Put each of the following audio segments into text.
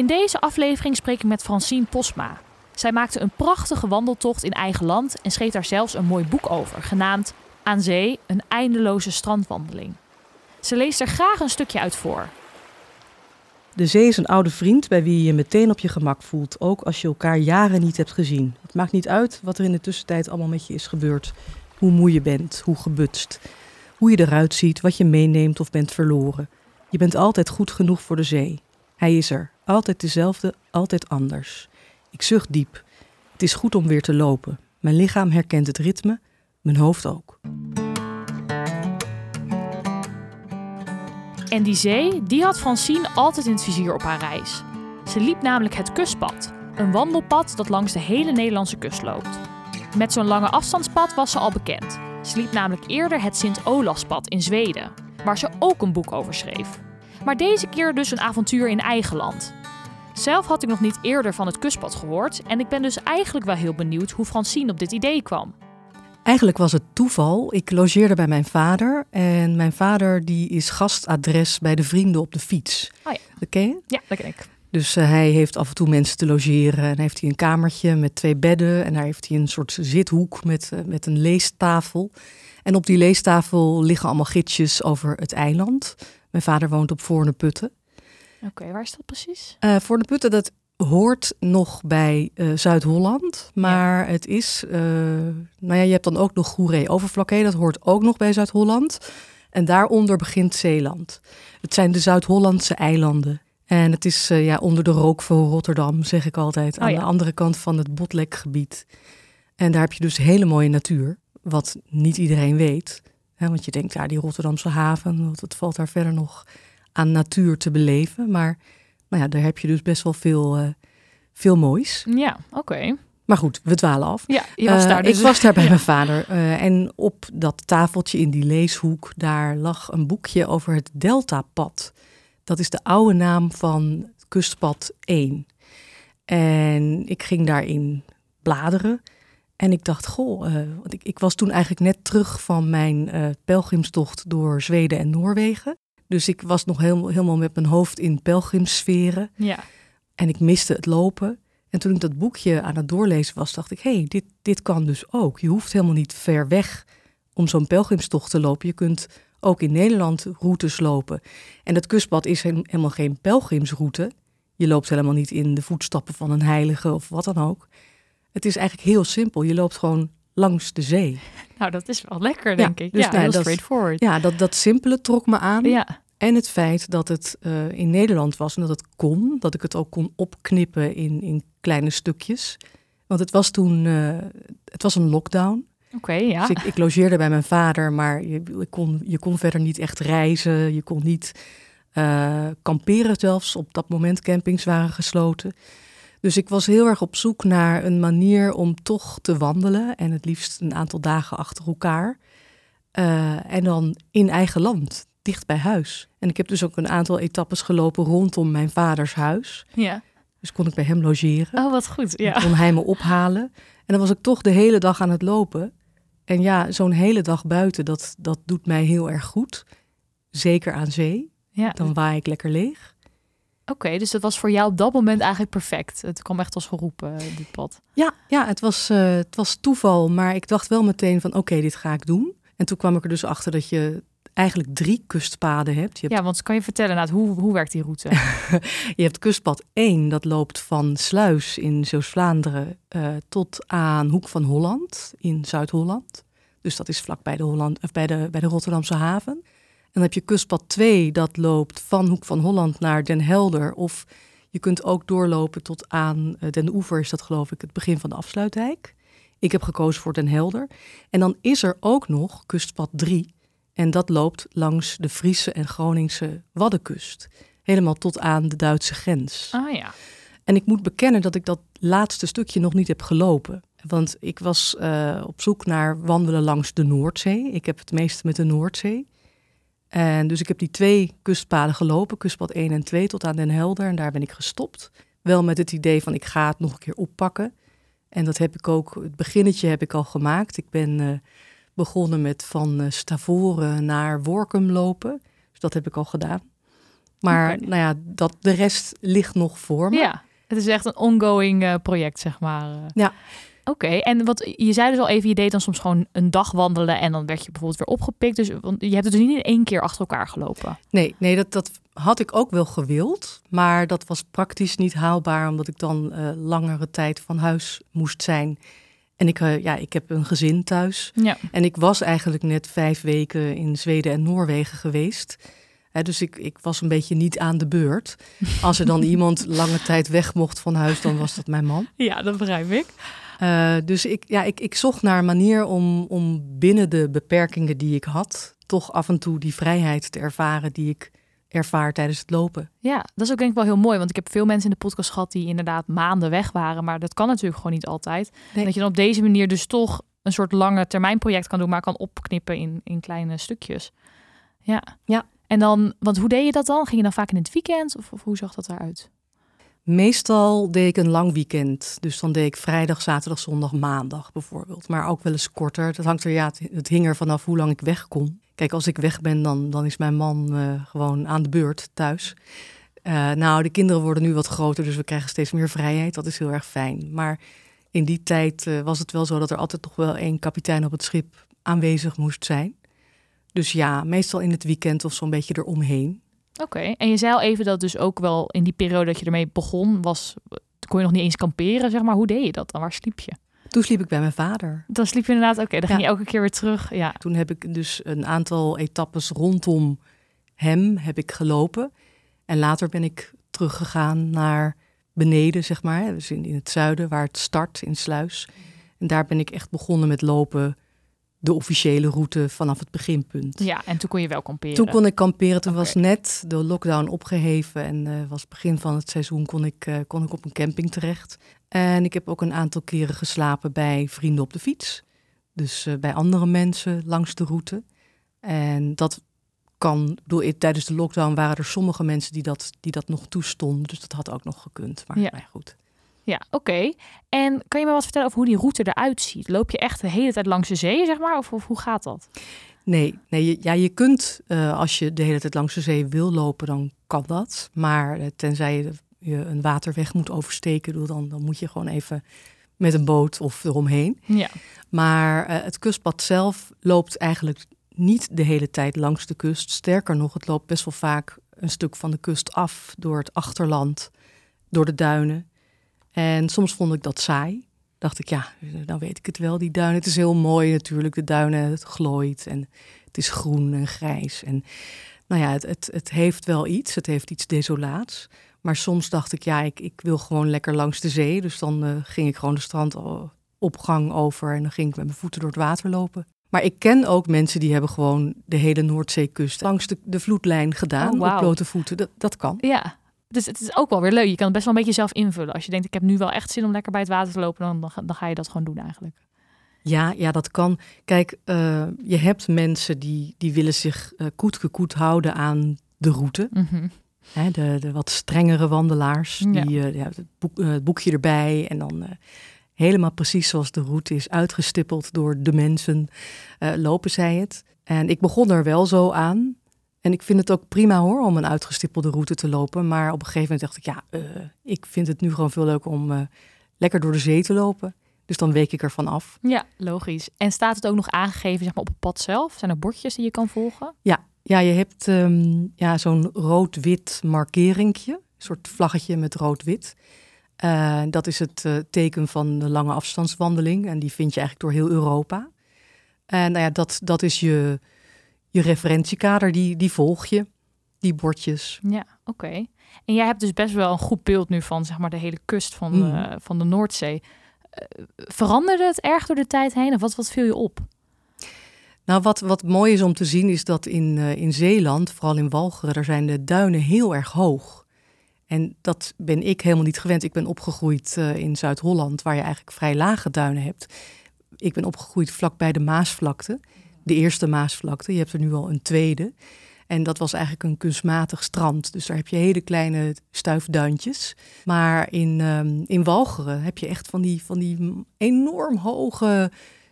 In deze aflevering spreek ik met Francine Posma. Zij maakte een prachtige wandeltocht in eigen land en schreef daar zelfs een mooi boek over, genaamd Aan Zee, een eindeloze strandwandeling. Ze leest er graag een stukje uit voor. De zee is een oude vriend bij wie je je meteen op je gemak voelt, ook als je elkaar jaren niet hebt gezien. Het maakt niet uit wat er in de tussentijd allemaal met je is gebeurd. Hoe moe je bent, hoe gebutst, hoe je eruit ziet, wat je meeneemt of bent verloren. Je bent altijd goed genoeg voor de zee. Hij is er, altijd dezelfde, altijd anders. Ik zucht diep. Het is goed om weer te lopen. Mijn lichaam herkent het ritme, mijn hoofd ook. En die zee, die had Francine altijd in het vizier op haar reis. Ze liep namelijk het kustpad, een wandelpad dat langs de hele Nederlandse kust loopt. Met zo'n lange afstandspad was ze al bekend. Ze liep namelijk eerder het Sint-Olaspad in Zweden, waar ze ook een boek over schreef. Maar deze keer dus een avontuur in eigen land. Zelf had ik nog niet eerder van het kustpad gehoord en ik ben dus eigenlijk wel heel benieuwd hoe Francine op dit idee kwam. Eigenlijk was het toeval. Ik logeerde bij mijn vader en mijn vader die is gastadres bij de vrienden op de fiets. Oh ja. Dat ken je? Ja, dat ken ik. Dus uh, hij heeft af en toe mensen te logeren. En heeft hij een kamertje met twee bedden. En daar heeft hij een soort zithoek met, uh, met een leestafel. En op die leestafel liggen allemaal gidsjes over het eiland. Mijn vader woont op Voorneputten. Oké, okay, waar is dat precies? Uh, Voorneputten, dat hoort nog bij uh, Zuid-Holland. Maar ja. het is, uh, nou ja, je hebt dan ook nog Goeree-Overflakkee. Dat hoort ook nog bij Zuid-Holland. En daaronder begint Zeeland. Het zijn de Zuid-Hollandse eilanden. En het is ja, onder de rook van Rotterdam, zeg ik altijd. Aan oh, ja. de andere kant van het Botlekgebied. En daar heb je dus hele mooie natuur. Wat niet iedereen weet. Hè, want je denkt, ja, die Rotterdamse haven, wat valt daar verder nog aan natuur te beleven. Maar nou ja, daar heb je dus best wel veel, uh, veel moois. Ja, oké. Okay. Maar goed, we dwalen af. Ja, je was daar uh, dus. Ik was daar bij ja. mijn vader. Uh, en op dat tafeltje in die leeshoek, daar lag een boekje over het Deltapad. Dat is de oude naam van kustpad 1. En ik ging daarin bladeren. En ik dacht, goh, uh, want ik, ik, was toen eigenlijk net terug van mijn pelgrimstocht door Zweden en Noorwegen. Dus ik was nog heel, helemaal met mijn hoofd in pelgrimsferen. Ja. En ik miste het lopen. En toen ik dat boekje aan het doorlezen was, dacht ik, hé, hey, dit, dit kan dus ook. Je hoeft helemaal niet ver weg om zo'n pelgrimstocht te lopen. Je kunt ook in Nederland routes lopen. En dat kustpad is helemaal geen pelgrimsroute. Je loopt helemaal niet in de voetstappen van een heilige of wat dan ook. Het is eigenlijk heel simpel. Je loopt gewoon langs de zee. Nou, dat is wel lekker, denk ja, ik. Dus ja, nou, heel dat, straightforward. Ja, dat, dat simpele trok me aan. Ja. En het feit dat het uh, in Nederland was en dat het kon. Dat ik het ook kon opknippen in, in kleine stukjes. Want het was toen, uh, het was een lockdown. Oké, okay, ja. Dus ik, ik, logeerde bij mijn vader, maar je, kon, je kon verder niet echt reizen. Je kon niet uh, kamperen zelfs. Op dat moment campings waren gesloten. Dus ik was heel erg op zoek naar een manier om toch te wandelen. En het liefst een aantal dagen achter elkaar. Uh, en dan in eigen land, dicht bij huis. En ik heb dus ook een aantal etappes gelopen rondom mijn vaders huis. Ja. Dus kon ik bij hem logeren. Oh, wat goed. Ja. Dan kon hij me ophalen. En dan was ik toch de hele dag aan het lopen. En ja, zo'n hele dag buiten, dat, dat doet mij heel erg goed. Zeker aan zee. Ja. Dan waai ik lekker leeg. Oké, okay, dus dat was voor jou op dat moment eigenlijk perfect. Het kwam echt als geroepen, dit pad. Ja, ja het, was, uh, het was toeval, maar ik dacht wel meteen van oké, okay, dit ga ik doen. En toen kwam ik er dus achter dat je eigenlijk drie kustpaden hebt. Je hebt... Ja, want kan je vertellen, nou, hoe, hoe werkt die route? je hebt kustpad 1, dat loopt van Sluis in Zeeuws-Vlaanderen uh, tot aan Hoek van Holland in Zuid-Holland. Dus dat is vlak bij de, Holland, of bij de, bij de Rotterdamse haven. Dan heb je kustpad 2, dat loopt van Hoek van Holland naar Den Helder. Of je kunt ook doorlopen tot aan uh, Den Oever, is dat geloof ik het begin van de afsluitdijk. Ik heb gekozen voor Den Helder. En dan is er ook nog kustpad 3. En dat loopt langs de Friese en Groningse Waddenkust. Helemaal tot aan de Duitse grens. Ah ja. En ik moet bekennen dat ik dat laatste stukje nog niet heb gelopen. Want ik was uh, op zoek naar wandelen langs de Noordzee. Ik heb het meeste met de Noordzee. En dus ik heb die twee kustpaden gelopen, kustpad 1 en 2 tot aan Den Helder. En daar ben ik gestopt. Wel met het idee van ik ga het nog een keer oppakken. En dat heb ik ook, het beginnetje heb ik al gemaakt. Ik ben uh, begonnen met van uh, Stavoren naar Workum lopen. Dus dat heb ik al gedaan. Maar okay. nou ja, dat, de rest ligt nog voor me. Ja, het is echt een ongoing uh, project, zeg maar. Ja. Oké, en wat je zei dus al even, je deed dan soms gewoon een dag wandelen en dan werd je bijvoorbeeld weer opgepikt. Dus want je hebt het dus niet in één keer achter elkaar gelopen. Nee, nee dat, dat had ik ook wel gewild, maar dat was praktisch niet haalbaar omdat ik dan uh, langere tijd van huis moest zijn. En ik, uh, ja, ik heb een gezin thuis. Ja. En ik was eigenlijk net vijf weken in Zweden en Noorwegen geweest. Dus ik, ik was een beetje niet aan de beurt. Als er dan iemand lange tijd weg mocht van huis, dan was dat mijn man. Ja, dat begrijp ik. Uh, dus ik, ja, ik, ik zocht naar een manier om, om binnen de beperkingen die ik had, toch af en toe die vrijheid te ervaren die ik ervaar tijdens het lopen. Ja, dat is ook denk ik wel heel mooi, want ik heb veel mensen in de podcast gehad die inderdaad maanden weg waren, maar dat kan natuurlijk gewoon niet altijd. Nee. Dat je dan op deze manier dus toch een soort lange termijn project kan doen, maar kan opknippen in, in kleine stukjes. Ja. ja. En dan, want hoe deed je dat dan? Ging je dan vaak in het weekend of, of hoe zag dat eruit? Meestal deed ik een lang weekend. Dus dan deed ik vrijdag, zaterdag, zondag, maandag bijvoorbeeld. Maar ook wel eens korter. Dat hangt er, ja, het, hing er vanaf hoe lang ik weg kon. Kijk, als ik weg ben, dan, dan is mijn man uh, gewoon aan de beurt thuis. Uh, nou, de kinderen worden nu wat groter, dus we krijgen steeds meer vrijheid. Dat is heel erg fijn. Maar in die tijd uh, was het wel zo dat er altijd toch wel één kapitein op het schip aanwezig moest zijn. Dus ja, meestal in het weekend of zo'n beetje eromheen. Oké, okay. en je zei al even dat dus ook wel in die periode dat je ermee begon, was, kon je nog niet eens kamperen, zeg maar. Hoe deed je dat dan? Waar sliep je? Toen sliep ik bij mijn vader. Dan sliep je inderdaad, oké, okay, dan ging je elke keer weer terug. Ja. Toen heb ik dus een aantal etappes rondom hem heb ik gelopen. En later ben ik teruggegaan naar beneden, zeg maar. Dus in, in het zuiden, waar het start, in Sluis. En daar ben ik echt begonnen met lopen de officiële route vanaf het beginpunt. Ja, en toen kon je wel kamperen. Toen kon ik kamperen. Toen okay. was net de lockdown opgeheven en uh, was begin van het seizoen kon ik, uh, kon ik op een camping terecht. En ik heb ook een aantal keren geslapen bij vrienden op de fiets. Dus uh, bij andere mensen langs de route. En dat kan, bedoel, tijdens de lockdown waren er sommige mensen die dat, die dat nog toestonden. Dus dat had ook nog gekund. Maar ja. nee, goed. Ja, oké. Okay. En kan je me wat vertellen over hoe die route eruit ziet? Loop je echt de hele tijd langs de zee, zeg maar? Of, of hoe gaat dat? Nee, nee ja, je kunt uh, als je de hele tijd langs de zee wil lopen, dan kan dat. Maar uh, tenzij je, je, een waterweg moet oversteken, dan, dan moet je gewoon even met een boot of eromheen. Ja. Maar uh, het kustpad zelf loopt eigenlijk niet de hele tijd langs de kust. Sterker nog, het loopt best wel vaak een stuk van de kust af door het achterland, door de duinen. En soms vond ik dat saai. Dacht ik, ja, dan weet ik het wel, die duinen. Het is heel mooi natuurlijk, de duinen, het glooit en het is groen en grijs. En nou ja, het, het, het heeft wel iets, het heeft iets desolaats. Maar soms dacht ik, ja, ik, ik wil gewoon lekker langs de zee. Dus dan uh, ging ik gewoon de strandopgang over en dan ging ik met mijn voeten door het water lopen. Maar ik ken ook mensen die hebben gewoon de hele Noordzeekust langs de, de vloedlijn gedaan oh, wow. op blote voeten. Dat, dat kan. Ja, dus het is ook wel weer leuk. Je kan het best wel een beetje zelf invullen. Als je denkt, ik heb nu wel echt zin om lekker bij het water te lopen, dan, dan, dan ga je dat gewoon doen eigenlijk. Ja, ja, dat kan. Kijk, uh, je hebt mensen die, die willen zich uh, koetgekoet houden aan de route. Mm -hmm. Hè, de, de wat strengere wandelaars, die ja. Uh, ja, het, boek, het, boekje erbij en dan helemaal precies zoals de route is uitgestippeld door de mensen, lopen zij het. En ik begon er wel zo aan. En ik vind het ook prima hoor om een uitgestippelde route te lopen. Maar op een gegeven moment dacht ik, ja, uh, ik vind het nu gewoon veel leuker om uh, lekker door de zee te lopen. Dus dan week ik ervan af. Ja, logisch. En staat het ook nog aangegeven zeg maar, op het pad zelf? Zijn er bordjes die je kan volgen? Ja, ja je hebt um, ja, zo'n rood-wit markeringje. Een soort vlaggetje met rood-wit. Uh, dat is het teken van de lange afstandswandeling. En die vind je eigenlijk door heel Europa. En nou ja, dat, dat is je je referentiekader, die, die volg je, die bordjes. Ja, oké. Okay. En jij hebt dus best wel een goed beeld nu van zeg maar, de hele kust van, mm. de, van de Noordzee. Uh, veranderde het erg door de tijd heen of wat, wat viel je op? Nou, wat, wat mooi is om te zien is dat in, uh, in Zeeland, vooral in Walcheren, daar zijn de duinen heel erg hoog. En dat ben ik helemaal niet gewend. Ik ben opgegroeid uh, in Zuid-Holland, waar je eigenlijk vrij lage duinen hebt. Ik ben opgegroeid vlakbij de Maasvlakte, de eerste Maasvlakte. Je hebt er nu al een tweede. En dat was eigenlijk een kunstmatig strand. Dus daar heb je hele kleine stuifduintjes. Maar in, um, in Walcheren heb je echt van die, van die enorm hoge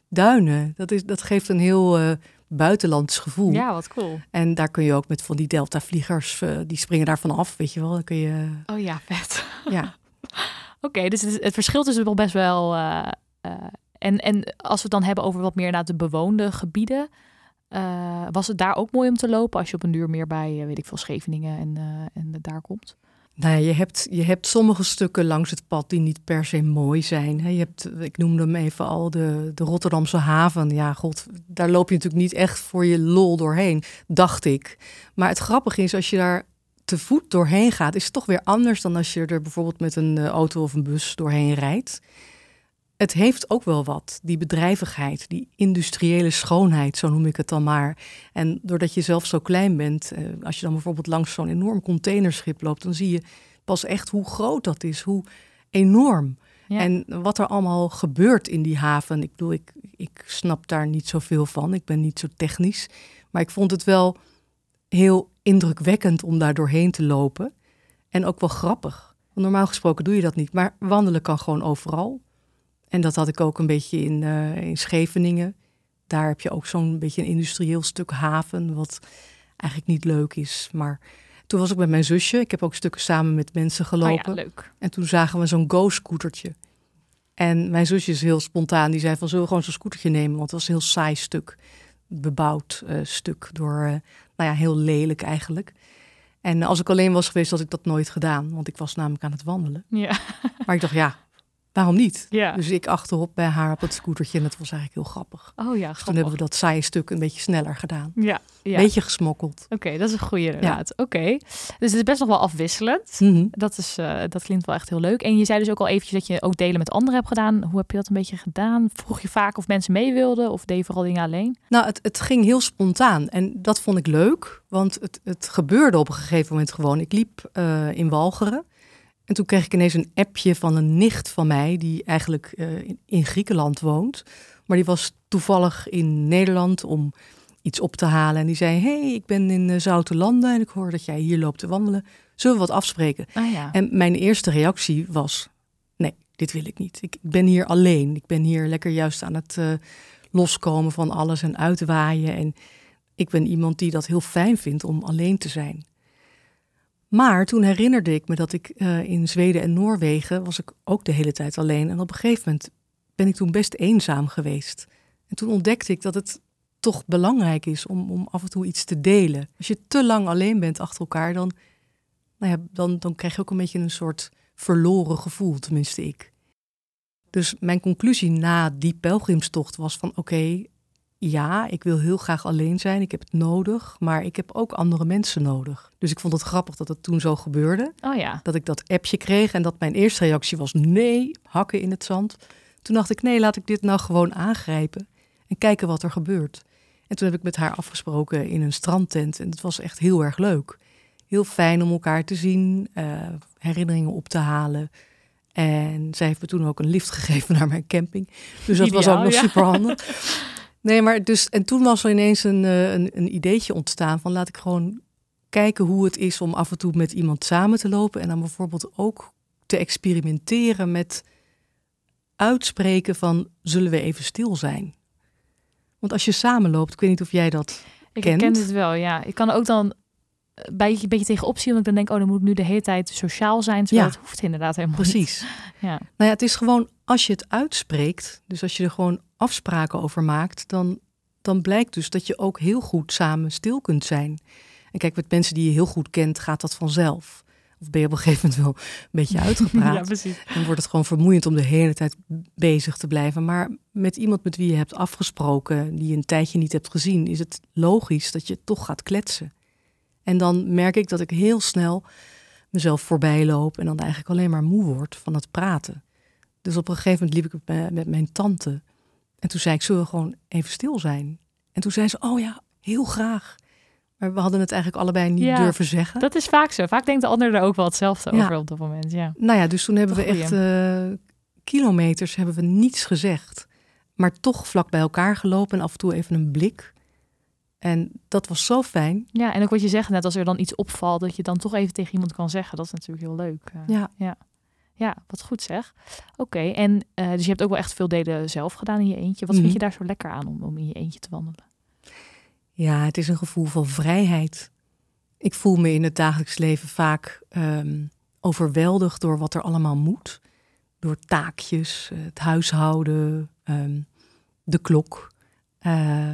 duinen. Dat, is, dat geeft een heel uh, buitenlands gevoel. Ja, wat cool. En daar kun je ook met van die deltavliegers, uh, die springen daarvan af, weet je wel. Dan kun je... Oh ja, vet. Ja. Oké, okay, dus het, het, verschil is wel best wel... Uh, en, en als we het dan hebben over wat meer naar de bewoonde gebieden... Uh, was het daar ook mooi om te lopen als je op een duur meer bij, weet ik veel, Scheveningen en, uh, en daar komt? Nou je hebt, je hebt sommige stukken langs het pad die niet per se mooi zijn. Je hebt, ik noemde hem even al, de, de Rotterdamse haven. Ja, god, daar loop je natuurlijk niet echt voor je lol doorheen, dacht ik. Maar het grappige is, als je daar te voet doorheen gaat, is het toch weer anders dan als je er bijvoorbeeld met een auto of een bus doorheen rijdt het heeft ook wel wat, die bedrijvigheid, die industriële schoonheid, zo noem ik het dan maar. En doordat je zelf zo klein bent, eh, als je dan bijvoorbeeld langs zo'n enorm containerschip loopt, dan zie je pas echt hoe groot dat is, hoe enorm. En wat er allemaal gebeurt in die haven. Ik bedoel, ik, ik snap daar niet zoveel van. Ik ben niet zo technisch. Maar ik vond het wel heel indrukwekkend om daar doorheen te lopen. En ook wel grappig. normaal gesproken doe je dat niet. Maar wandelen kan gewoon overal. En dat had ik ook een beetje in, uh, in Scheveningen. Daar heb je ook zo'n beetje een industrieel stuk haven, wat eigenlijk niet leuk is. Maar toen was ik met mijn zusje. Ik heb ook stukken samen met mensen gelopen. Oh ja, leuk. En toen zagen we zo'n go-scootertje. En mijn zusje is heel spontaan. Die zei van, zullen we gewoon zo'n scootertje nemen? Want het was een heel saai stuk. Bebouwd uh, stuk door, uh, nou ja, heel lelijk eigenlijk. En als ik alleen was geweest, had ik dat nooit gedaan. Want ik was namelijk aan het wandelen. Ja. Maar ik dacht, ja, waarom niet? Ja. Dus ik achterop bij haar op het scootertje en dat was eigenlijk heel grappig. Oh ja, dus toen hebben we dat saaie stuk een beetje sneller gedaan. Ja, ja. Beetje gesmokkeld. Oké, dat is een goede inderdaad. Oké, dus het is best nog wel afwisselend. Mhm. Dat, is, uh, dat klinkt wel echt heel leuk. En je zei dus ook al eventjes dat je ook delen met anderen hebt gedaan. Hoe heb je dat een beetje gedaan? Vroeg je vaak of mensen mee wilden of deed je vooral dingen alleen? Nou, het, het ging heel spontaan en dat vond ik leuk. Want het, het gebeurde op een gegeven moment gewoon. Ik liep uh, in Walcheren. En toen kreeg ik ineens een appje van een nicht van mij, die eigenlijk uh, in, in, Griekenland woont. Maar die was toevallig in Nederland om iets op te halen. En die zei: hey, ik ben in uh, Zoutelanden en ik hoor dat jij hier loopt te wandelen. Zullen we wat afspreken? Ah, ja. En mijn eerste reactie was: nee, dit wil ik niet. Ik ben hier alleen. Ik ben hier lekker juist aan het uh, loskomen van alles en uitwaaien. En ik ben iemand die dat heel fijn vindt om alleen te zijn. Maar toen herinnerde ik me dat ik uh, in Zweden en Noorwegen was ik ook de hele tijd alleen. En op een gegeven moment ben ik toen best eenzaam geweest. En toen ontdekte ik dat het toch belangrijk is om, om af en toe iets te delen. Als je te lang alleen bent achter elkaar, dan, nou ja, dan, dan krijg je ook een beetje een soort verloren gevoel, tenminste ik. Dus mijn conclusie na die pelgrimstocht was van oké, ja, ik wil heel graag alleen zijn. Ik heb het nodig, maar ik heb ook andere mensen nodig. Dus ik vond het grappig dat het toen zo gebeurde. Oh ja. Dat ik dat appje kreeg en dat mijn eerste reactie was nee, hakken in het zand. Toen dacht ik nee, laat ik dit nou gewoon aangrijpen en kijken wat er gebeurt. En toen heb ik met haar afgesproken in een strandtent en het was echt heel erg leuk. Heel fijn om elkaar te zien, uh, herinneringen op te halen. En zij heeft me toen ook een lift gegeven naar mijn camping. Dus dat Ideaal, was ook nog ja. super handig. Nee, maar dus, en toen was er ineens een, uh, een, een ideetje ontstaan van laat ik gewoon kijken hoe het is om af en toe met iemand samen te lopen. En dan bijvoorbeeld ook te experimenteren met uitspreken van zullen we even stil zijn. Want als je samenloopt, ik weet niet of jij dat Ik kent. ken het wel, ja. Ik kan ook dan een beetje, een beetje tegenop zien, want ik dan denk, oh, dan moet ik nu de hele tijd sociaal zijn, terwijl Ja. het hoeft inderdaad helemaal Precies. niet. Ja. Nou ja, het is gewoon als je het uitspreekt, dus als je er gewoon afspraken over maakt, dan, dan blijkt dus dat je ook heel goed samen stil kunt zijn. En kijk, met mensen die je heel goed kent, gaat dat vanzelf. Of ben je op een gegeven moment wel een beetje uitgepraat. ja, precies. Dan wordt het gewoon vermoeiend om de hele tijd bezig te blijven. Maar met iemand met wie je hebt afgesproken, die je een tijdje niet hebt gezien, is het logisch dat je toch gaat kletsen. En dan merk ik dat ik heel snel mezelf voorbij loop en dan eigenlijk alleen maar moe word van het praten. Dus op een gegeven moment liep ik met, met mijn tante. En toen zei ik, zullen we gewoon even stil zijn? En toen zei ze, oh ja, heel graag. Maar we hadden het eigenlijk allebei niet Ja, durven zeggen. Dat is vaak zo. Vaak denkt de ander er ook wel hetzelfde Ja. over op dat moment. Ja. Nou ja, dus toen hebben we echt eh, kilometers hebben we niets gezegd. Maar toch vlak bij elkaar gelopen en af en toe even een blik. En dat was zo fijn. ja, en ook wat je zegt, net als er dan iets opvalt, dat je dan toch even tegen iemand kan zeggen. Dat is natuurlijk heel leuk. Eh, Ja, Ja, wat goed zeg. Oké, en eh, dus je hebt ook wel echt veel delen zelf gedaan in je eentje. Wat Mhm. vind je daar zo lekker aan om, om in je eentje te wandelen? ja, het is een gevoel van vrijheid. Ik voel me in het dagelijks leven vaak ehm, overweldigd door wat er allemaal moet. Door taakjes, eh, het huishouden, ehm, de klok. Eh,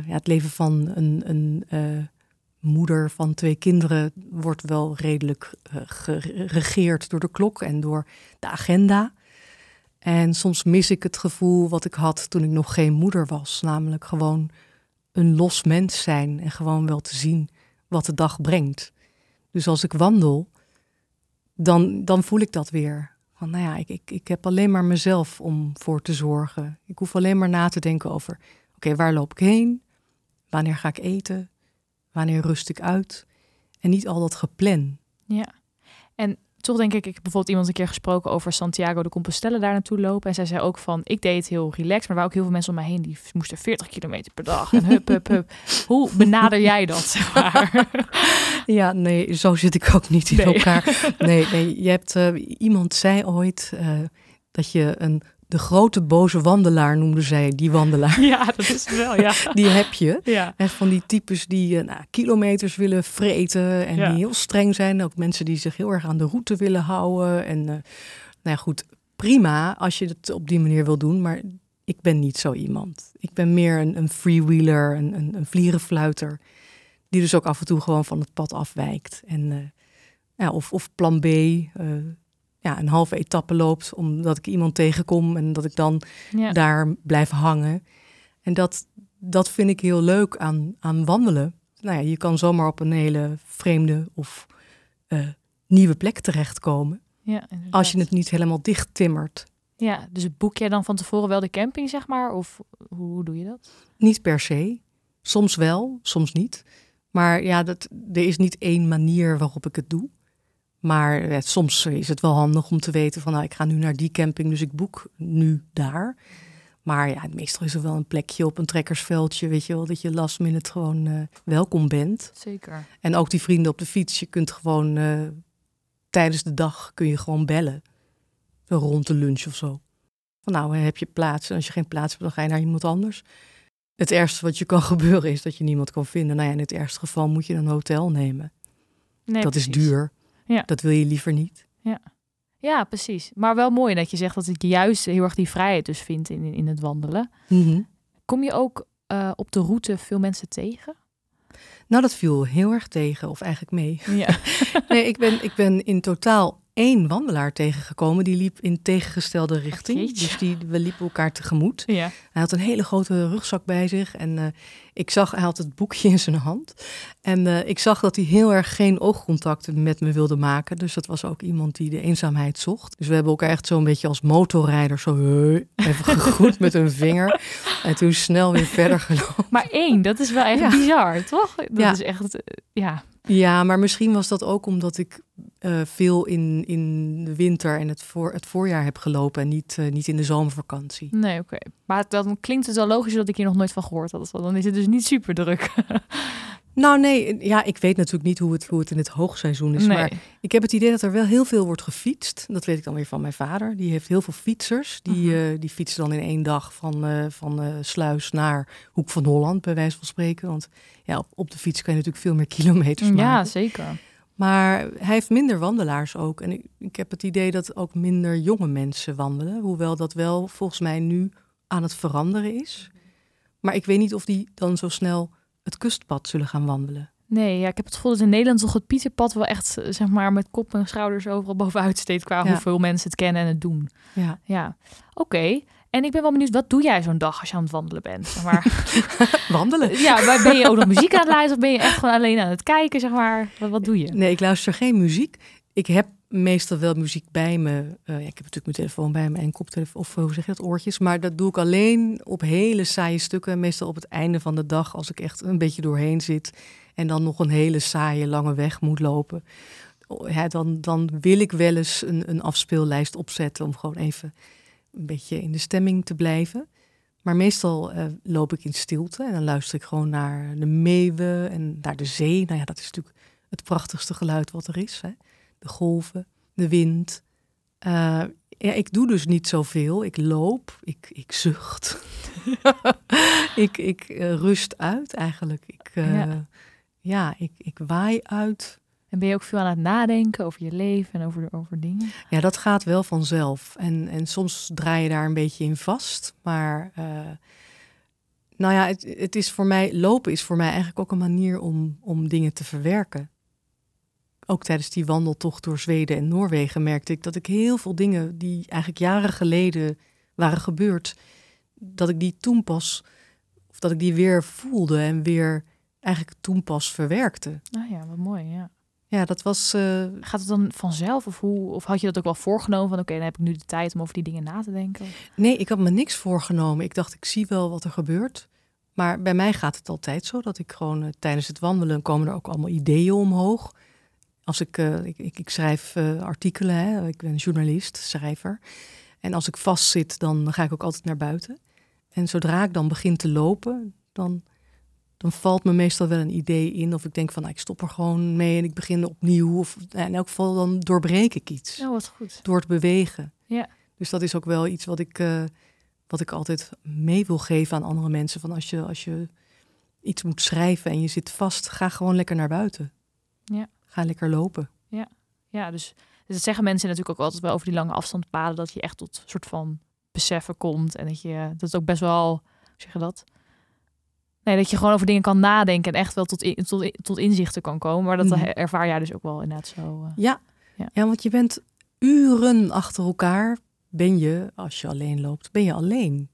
ja, het leven van een, een moeder van twee kinderen wordt wel redelijk eh, geregeerd door de klok en door de agenda. En soms mis ik het gevoel wat ik had toen ik nog geen moeder was. Namelijk gewoon een los mens zijn en gewoon wel te zien wat de dag brengt. Dus als ik wandel, dan, dan voel ik dat weer. Van nou ja, ik, ik, ik heb alleen maar mezelf om voor te zorgen. Ik hoef alleen maar na te denken over: oké, waar loop ik heen? Wanneer ga ik eten? Wanneer rust ik uit? En niet al dat geplan. Ja. En toch denk ik, ik heb bijvoorbeeld iemand een keer gesproken over Santiago de Compostela daar naartoe lopen. En zij zei ook van, ik deed het heel relaxed, maar waren ook heel veel mensen om mij heen die moesten 40 kilometer per dag. En hup, hup, hup. Hoe benader jij dat, zeg maar? Ja, nee, zo zit ik ook niet in Nee. elkaar. Nee, nee, je hebt, eh, iemand zei ooit eh, dat je een, de grote boze wandelaar noemde zij, die wandelaar. ja, dat is het wel, ja. Die heb je. Ja, En van die types die eh, nou, kilometers willen vreten en Ja. die heel streng zijn. Ook mensen die zich heel erg aan de route willen houden. En eh, nou ja, goed, prima als je het op die manier wil doen, maar ik ben niet zo iemand. Ik ben meer een, een freewheeler, een, een, een vlierenfluiter, die dus ook af en toe gewoon van het pad afwijkt. En, eh, ja, of, of plan B, ja, een halve etappe loopt omdat ik iemand tegenkom en dat ik dan ja. daar blijf hangen. En dat, dat vind ik heel leuk aan, aan wandelen. Nou ja, je kan zomaar op een hele vreemde of eh, nieuwe plek terechtkomen. ja. Als je het niet helemaal dicht timmert. Ja, dus boek jij dan van tevoren wel de camping, zeg maar? Of hoe, hoe doe je dat? Niet per se. Soms wel, soms niet. Maar ja, dat, er is niet één manier waarop ik het doe. Maar ja, soms is het wel handig om te weten van... nou, ik ga nu naar die camping, dus ik boek nu daar. Maar ja, meestal is er wel een plekje op een trekkersveldje... weet je wel, dat je last minute gewoon eh, welkom bent. Zeker. En ook die vrienden op de fiets. Je kunt gewoon eh, tijdens de dag kun je gewoon bellen. Rond de lunch of zo. Van nou, heb je plaats? En als je geen plaats hebt, dan ga je naar iemand anders. Het ergste wat je kan gebeuren is dat je niemand kan vinden. Nou ja, in het ergste geval moet je een hotel nemen. Nee, dat is duur. Ja. Dat wil je liever niet. Ja, precies. Maar wel mooi dat je zegt dat ik juist heel erg die vrijheid dus vind in, in het wandelen. Mhm. Kom je ook eh, op de route veel mensen tegen? Nou, dat viel heel erg tegen, of eigenlijk mee. Ja. Nee, ik ben, ik ben in totaal één wandelaar tegengekomen. Die liep in tegengestelde richting. Dus die, we liepen elkaar tegemoet. ja. Hij had een hele grote rugzak bij zich. En eh, ik zag, hij had het boekje in zijn hand. En eh, ik zag dat hij heel erg geen oogcontact met me wilde maken. Dus dat was ook iemand die de eenzaamheid zocht. Dus we hebben elkaar echt zo'n beetje als motorrijder zo even gegroet met een vinger. En toen snel weer verder gelopen. Maar één, dat is wel echt Ja. bizar, toch? Dat Ja. is echt, eh, ja. Ja, maar misschien was dat ook omdat ik eh, veel in, in de winter en het, voor, het voorjaar heb gelopen. En niet, eh, niet in de zomervakantie. Nee, oké. Maar dan klinkt het wel logisch dat ik hier nog nooit van gehoord had. Dan is het dus niet super druk. Nou nee, ja, ik weet natuurlijk niet hoe het, hoe het in het hoogseizoen is. nee. Maar Ik heb het idee dat er wel heel veel wordt gefietst. Dat weet ik dan weer van mijn vader. Die heeft heel veel fietsers. Die, Mhm. eh, die fietsen dan in één dag van, van Sluis naar Hoek van Holland, bij wijze van spreken. Want ja, op, op de fiets kan je natuurlijk veel meer kilometers ja, maken. zeker. Maar hij heeft minder wandelaars ook. En ik, ik heb het idee dat ook minder jonge mensen wandelen. Hoewel dat wel volgens mij nu aan het veranderen is. Maar ik weet niet of die dan zo snel het kustpad zullen gaan wandelen. Nee, ja, ik heb het gevoel dat in Nederland toch het Pieterpad wel echt, zeg maar, met kop en schouders overal bovenuit steekt qua Ja. hoeveel mensen het kennen en het doen. Ja. Ja, oké. En ik ben wel benieuwd, wat doe jij zo'n dag als je aan het wandelen bent? Zeg maar. Wandelen? ja, maar ben je ook nog muziek aan het luisteren of ben je echt gewoon alleen aan het kijken, zeg maar? Wat, wat doe je? Nee, ik luister geen muziek. Ik heb meestal wel muziek bij me. Uh, ja, ik heb natuurlijk mijn telefoon bij me en koptelefoon, of hoe zeg je dat, oortjes. Maar dat doe ik alleen op hele saaie stukken. Meestal op het einde van de dag, als ik echt een beetje doorheen zit. En dan nog een hele saaie, lange weg moet lopen. Ja, dan, dan wil ik wel eens een, een afspeellijst opzetten om gewoon even een beetje in de stemming te blijven. Maar meestal uh, loop ik in stilte en dan luister ik gewoon naar de meeuwen en naar de zee. Nou ja, dat is natuurlijk het prachtigste geluid wat er is. Hè? De golven, de wind. Uh, ja, ik doe dus niet zoveel. Ik loop, ik, ik zucht. ik ik uh, rust uit eigenlijk. Ik, ja. ja, ik, ik waai uit. En ben je ook veel aan het nadenken over je leven en over, over dingen? Ja, dat gaat wel vanzelf. En, en soms draai je daar een beetje in vast. Maar uh, nou ja, het, het is voor mij, lopen is voor mij eigenlijk ook een manier om, om dingen te verwerken. Ook tijdens die wandeltocht door Zweden en Noorwegen merkte ik dat ik heel veel dingen die eigenlijk jaren geleden waren gebeurd, dat ik die toen pas, of dat ik die weer voelde en weer eigenlijk toen pas verwerkte. Nou ja, wat mooi, ja. Ja, dat was. Uh... Gaat het dan vanzelf? Of, hoe, of had je dat ook wel voorgenomen? Van oké, dan heb ik nu de tijd om over die dingen na te denken? Nee, ik had me niks voorgenomen. Ik dacht, ik zie wel wat er gebeurt. Maar bij mij gaat het altijd zo dat ik gewoon uh, tijdens het wandelen komen er ook allemaal ideeën omhoog. Als ik, uh, ik, ik, ik, schrijf artikelen, hè. ik ben journalist, schrijver. En als ik vastzit, dan ga ik ook altijd naar buiten. En zodra ik dan begin te lopen, dan dan valt me meestal wel een idee in. Of ik denk van, nou, ik stop er gewoon mee en ik begin opnieuw. Of in elk geval dan doorbreek ik iets. Ja, wat goed. Door te bewegen. Ja. Dus dat is ook wel iets wat ik, uh, wat ik altijd mee wil geven aan andere mensen. Van als je, als je iets moet schrijven en je zit vast, ga gewoon lekker naar buiten. Ja. Ga lekker lopen. Ja, ja dus, dus dat zeggen mensen natuurlijk ook altijd wel over die lange afstandpaden. Dat je echt tot soort van beseffen komt. En dat je, dat is ook best wel, hoe zeg je dat? Nee, dat je gewoon over dingen kan nadenken en echt wel tot, in, tot, tot inzichten kan komen. Maar dat mm. ervaar jij dus ook wel inderdaad zo. Uh, ja. ja. ja, want je bent uren achter elkaar, ben je, als je alleen loopt, ben je alleen.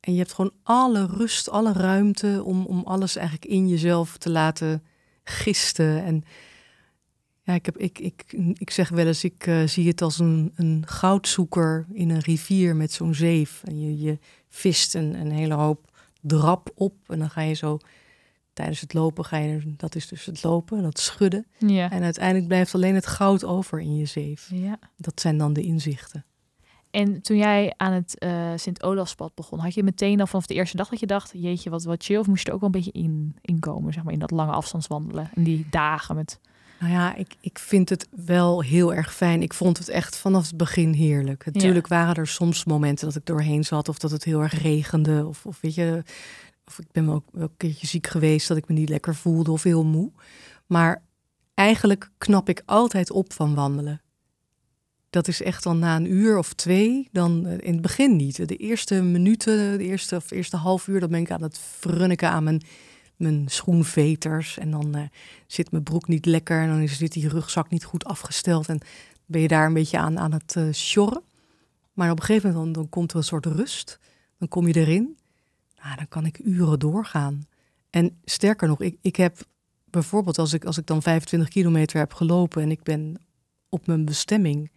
En je hebt gewoon alle rust, alle ruimte om, om alles eigenlijk in jezelf te laten gisten. En ja, ik, heb, ik, ik, ik zeg wel eens, ik uh, zie het als een, een goudzoeker in een rivier met zo'n zeef. En je, je vist een, een hele hoop drap op. En dan ga je zo tijdens het lopen, ga je, dat is dus het lopen, dat schudden. Ja. En uiteindelijk blijft alleen het goud over in je zeef. Ja. Dat zijn dan de inzichten. En toen jij aan het uh, Sint-Olafspad begon, had je meteen al vanaf de eerste dag dat je dacht, jeetje, wat, wat chill, of moest je er ook wel een beetje in, inkomen, zeg maar, in dat lange afstandswandelen, in die dagen met... Nou ja, ik, ik vind het wel heel erg fijn. Ik vond het echt vanaf het begin heerlijk. Natuurlijk waren er soms momenten dat ik doorheen zat of dat het heel erg regende. Of, of weet je, of ik ben ook wel een keertje ziek geweest dat ik me niet lekker voelde of heel moe. Maar eigenlijk knap ik altijd op van wandelen. Dat is echt dan na een uur of twee, dan eh, in het begin niet. De eerste minuten, de eerste of eerste half uur, dan ben ik aan het frunniken aan mijn mijn schoenveters. En dan uh, zit mijn broek niet lekker. En dan zit die rugzak niet goed afgesteld. En ben je daar een beetje aan, aan het uh, sjorren. Maar op een gegeven moment dan, dan, komt er een soort rust. Dan kom je erin. Nou, dan kan ik uren doorgaan. En sterker nog, ik, ik heb bijvoorbeeld als ik, als ik dan 25 kilometer heb gelopen en ik ben op mijn bestemming,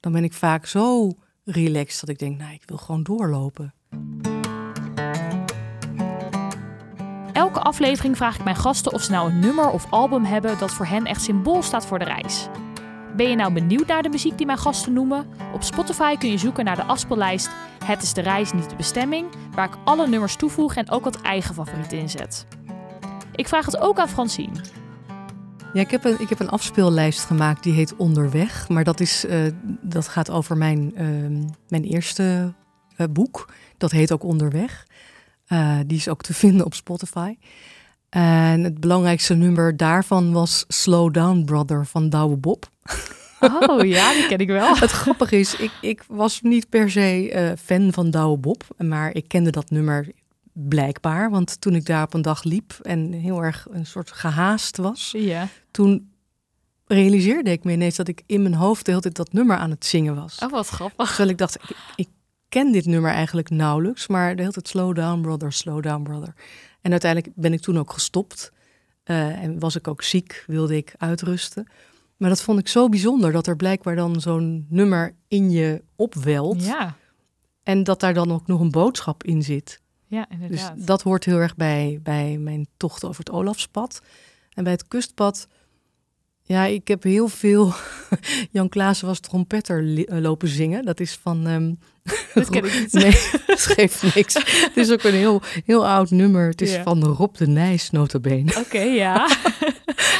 dan ben ik vaak zo relaxed dat ik denk, nou, ik wil gewoon doorlopen. Aflevering vraag ik mijn gasten of ze nou een nummer of album hebben dat voor hen echt symbool staat voor de reis. Ben je nou benieuwd naar de muziek die mijn gasten noemen? Op Spotify kun je zoeken naar de afspeellijst Het is de reis, niet de bestemming, waar ik alle nummers toevoeg en ook wat eigen favorieten inzet. Ik vraag het ook aan Francine. Ja, ik heb een, ik heb een afspeellijst gemaakt die heet Onderweg. Maar dat, is, uh, dat gaat over mijn, uh, mijn eerste uh, boek. Dat heet ook Onderweg. Uh, die is ook te vinden op Spotify. En het belangrijkste nummer daarvan was Slow Down Brother van Douwe Bob. Oh ja, die ken ik wel. het grappige is, ik, ik was niet per se uh, fan van Douwe Bob, maar ik kende dat nummer blijkbaar. Want toen ik daar op een dag liep en heel erg een soort gehaast was, ja. toen realiseerde ik me ineens dat ik in mijn hoofd de hele tijd dat nummer aan het zingen was. Oh, wat grappig. Terwijl ik dacht, ik, ik ken dit nummer eigenlijk nauwelijks, maar de hele tijd slow down brother, slow down brother. En uiteindelijk ben ik toen ook gestopt uh, en was ik ook ziek, wilde ik uitrusten. Maar dat vond ik zo bijzonder dat er blijkbaar dan zo'n nummer in je opwelt. Ja, En dat daar dan ook nog een boodschap in zit. ja Dus inderdaad. dat hoort heel erg bij, bij mijn tocht over het Olafspad. En bij het kustpad, ja, ik heb heel veel Jan Klaassen was trompetter eh, lopen zingen. Dat is van... ehm, Dat ken ik niet. Nee, dat geeft niks. Het is ook een heel, heel oud nummer. Het is van Rob de Nijs, notabene. Oké, ja.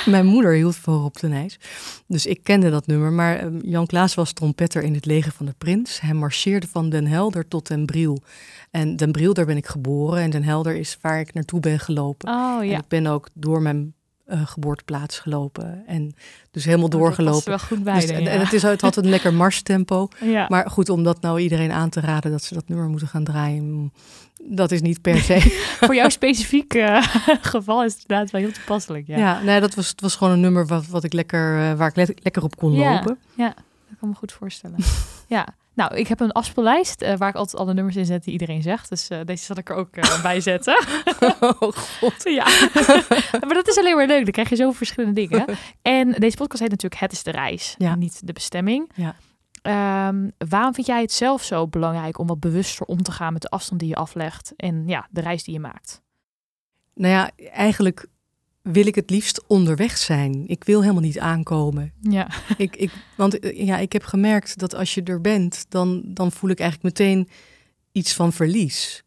Mijn moeder hield van Rob de Nijs. Dus ik kende dat nummer. Maar ehm, Jan Klaas was trompetter in het leger van de prins. Hij marcheerde van Den Helder tot Den Briel. En Den Briel, daar ben ik geboren. En Den Helder is waar ik naartoe ben gelopen. Oh En ja. ik ben ook door mijn eh, geboorteplaats gelopen. En dus helemaal Oh, doorgelopen. wel goed bij Dus, de, en, ja. en het, is, het had een lekker marstempo. ja. Maar goed, om dat nou iedereen aan te raden dat ze dat nummer moeten gaan draaien, mm, dat is niet per se. Voor jouw specifiek eh, geval is het inderdaad wel heel toepasselijk. Ja, ja. nee, dat was, het was gewoon een nummer wat, wat ik lekker, eh, waar ik le- lekker op kon Ja. lopen. dat kan me goed voorstellen. ja, nou, ik heb een afspeellijst eh, waar ik altijd alle nummers in zet die iedereen zegt. Dus eh, deze zal ik er ook eh, bij zetten. oh god. ja, maar dat is alleen maar leuk. Dan krijg je zoveel verschillende dingen. En deze podcast heet natuurlijk Het is de reis, Ja. niet de bestemming. Ja. Ehm, waarom vind jij het zelf zo belangrijk om wat bewuster om te gaan met de afstand die je aflegt en ja, de reis die je maakt? Nou ja, eigenlijk wil ik het liefst onderweg zijn. Ik wil helemaal niet aankomen. Ja, ik, ik, want eh, ja, ik heb gemerkt dat als je er bent, dan, dan voel ik eigenlijk meteen iets van verlies.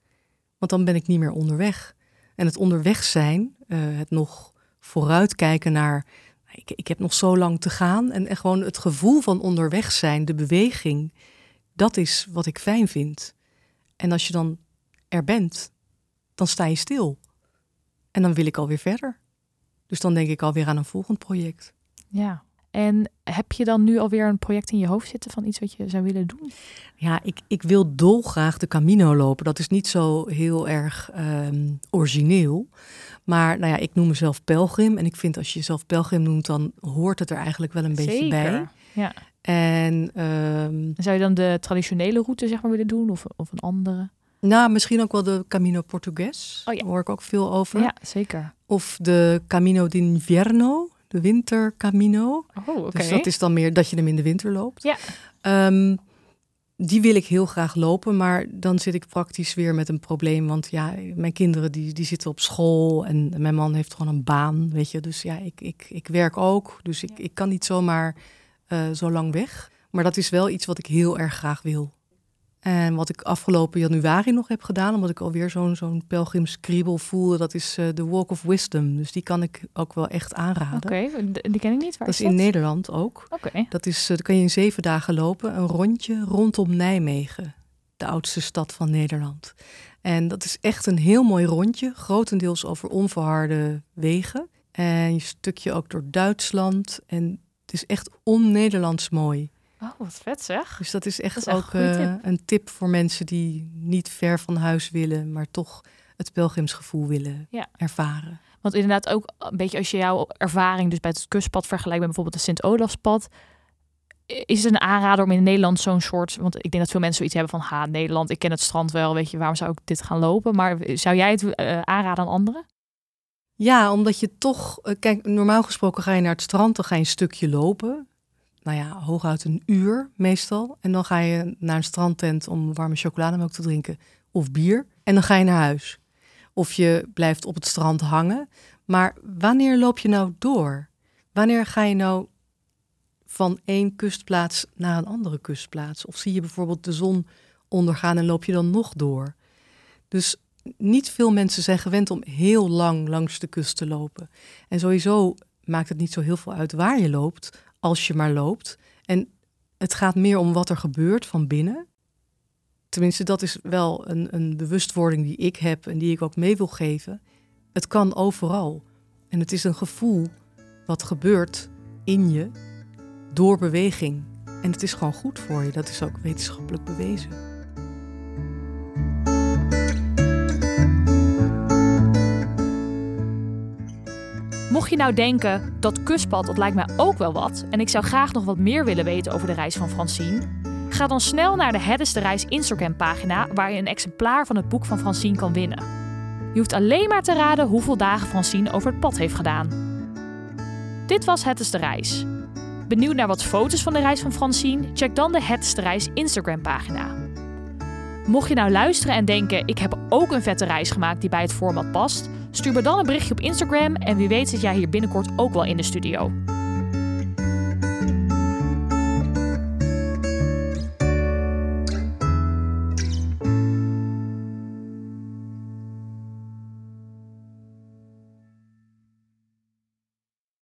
Want dan ben ik niet meer onderweg. En het onderweg zijn, eh, het nog vooruitkijken naar, ik, ik heb nog zo lang te gaan. En, en gewoon het gevoel van onderweg zijn, de beweging, dat is wat ik fijn vind. En als je dan er bent, dan sta je stil. En dan wil ik alweer verder. Dus dan denk ik alweer aan een volgend project. ja. En heb je dan nu alweer een project in je hoofd zitten van iets wat je zou willen doen? Ja, ik, ik wil dolgraag de Camino lopen. Dat is niet zo heel erg ehm, origineel. Maar nou ja, ik noem mezelf pelgrim. En ik vind als je jezelf pelgrim noemt, dan hoort het er eigenlijk wel een beetje bij. Ja. En ehm, Zou je dan de traditionele route zeg maar willen doen of, of een andere? Nou, misschien ook wel de Camino Portugues. Oh ja. Daar hoor ik ook veel over. Ja, zeker. Of de Camino d'Invierno, de wintercamino. Oh, oké. Dus dat is dan meer dat je hem in de winter loopt. Ja. Ehm, die wil ik heel graag lopen, maar dan zit ik praktisch weer met een probleem. Want ja, mijn kinderen die, die zitten op school en mijn man heeft gewoon een baan, weet je. Dus ja, ik, ik, ik werk ook, dus ik, ik kan niet zomaar eh, zo lang weg. Maar dat is wel iets wat ik heel erg graag wil. En wat ik afgelopen januari nog heb gedaan, omdat ik alweer zo'n zo'n pelgrimskriebel voelde, dat is eh, de Walk of Wisdom. Dus die kan ik ook wel echt aanraden. Oké, die ken ik niet. Waar Dat is in dat? Nederland ook. Oké. Dat is, eh, kan je in zeven dagen lopen. Een rondje rondom Nijmegen, de oudste stad van Nederland. En dat is echt een heel mooi rondje, grotendeels over onverharde wegen. En een stukje ook door Duitsland. En het is echt on-Nederlands mooi. Oh, wat vet zeg. Dus dat is echt Dat is echt ook een eh, tip. een tip voor mensen die niet ver van huis willen, maar toch het pelgrimsgevoel willen Ja. ervaren. Want inderdaad ook een beetje als je jouw ervaring dus bij het kustpad vergelijkt met bijvoorbeeld het Sint-Olafspad. Is het een aanrader om in Nederland zo'n soort... Want ik denk dat veel mensen zoiets hebben van... Ha, Nederland, ik ken het strand wel. Weet je, waarom zou ik dit gaan lopen? Maar zou jij het eh, aanraden aan anderen? Ja, omdat je toch, eh, kijk, normaal gesproken ga je naar het strand, dan ga je een stukje lopen. Nou ja, hooguit een uur meestal. En dan ga je naar een strandtent om warme chocolademelk te drinken of bier. En dan ga je naar huis. Of je blijft op het strand hangen. Maar wanneer loop je nou door? Wanneer ga je nou van één kustplaats naar een andere kustplaats? Of zie je bijvoorbeeld de zon ondergaan en loop je dan nog door? Dus niet veel mensen zijn gewend om heel lang langs de kust te lopen. En sowieso maakt het niet zo heel veel uit waar je loopt, als je maar loopt. En het gaat meer om wat er gebeurt van binnen. Tenminste, dat is wel een, een bewustwording die ik heb en die ik ook mee wil geven. Het kan overal. En het is een gevoel wat gebeurt in je door beweging. En het is gewoon goed voor je. Dat is ook wetenschappelijk bewezen. Je nou denken, dat kustpad, dat lijkt mij ook wel wat... en ik zou graag nog wat meer willen weten over de reis van Francine... ga dan snel naar de Het is de Reis Instagram-pagina... waar je een exemplaar van het boek van Francine kan winnen. Je hoeft alleen maar te raden hoeveel dagen Francine over het pad heeft gedaan. Dit was Het is de Reis. Benieuwd naar wat foto's van de reis van Francine? Check dan de Hetste Reis Instagram pagina. Mocht je nou luisteren en denken, ik heb ook een vette reis gemaakt die bij het format past, stuur me dan een berichtje op Instagram en wie weet zit jij hier binnenkort ook wel in de studio.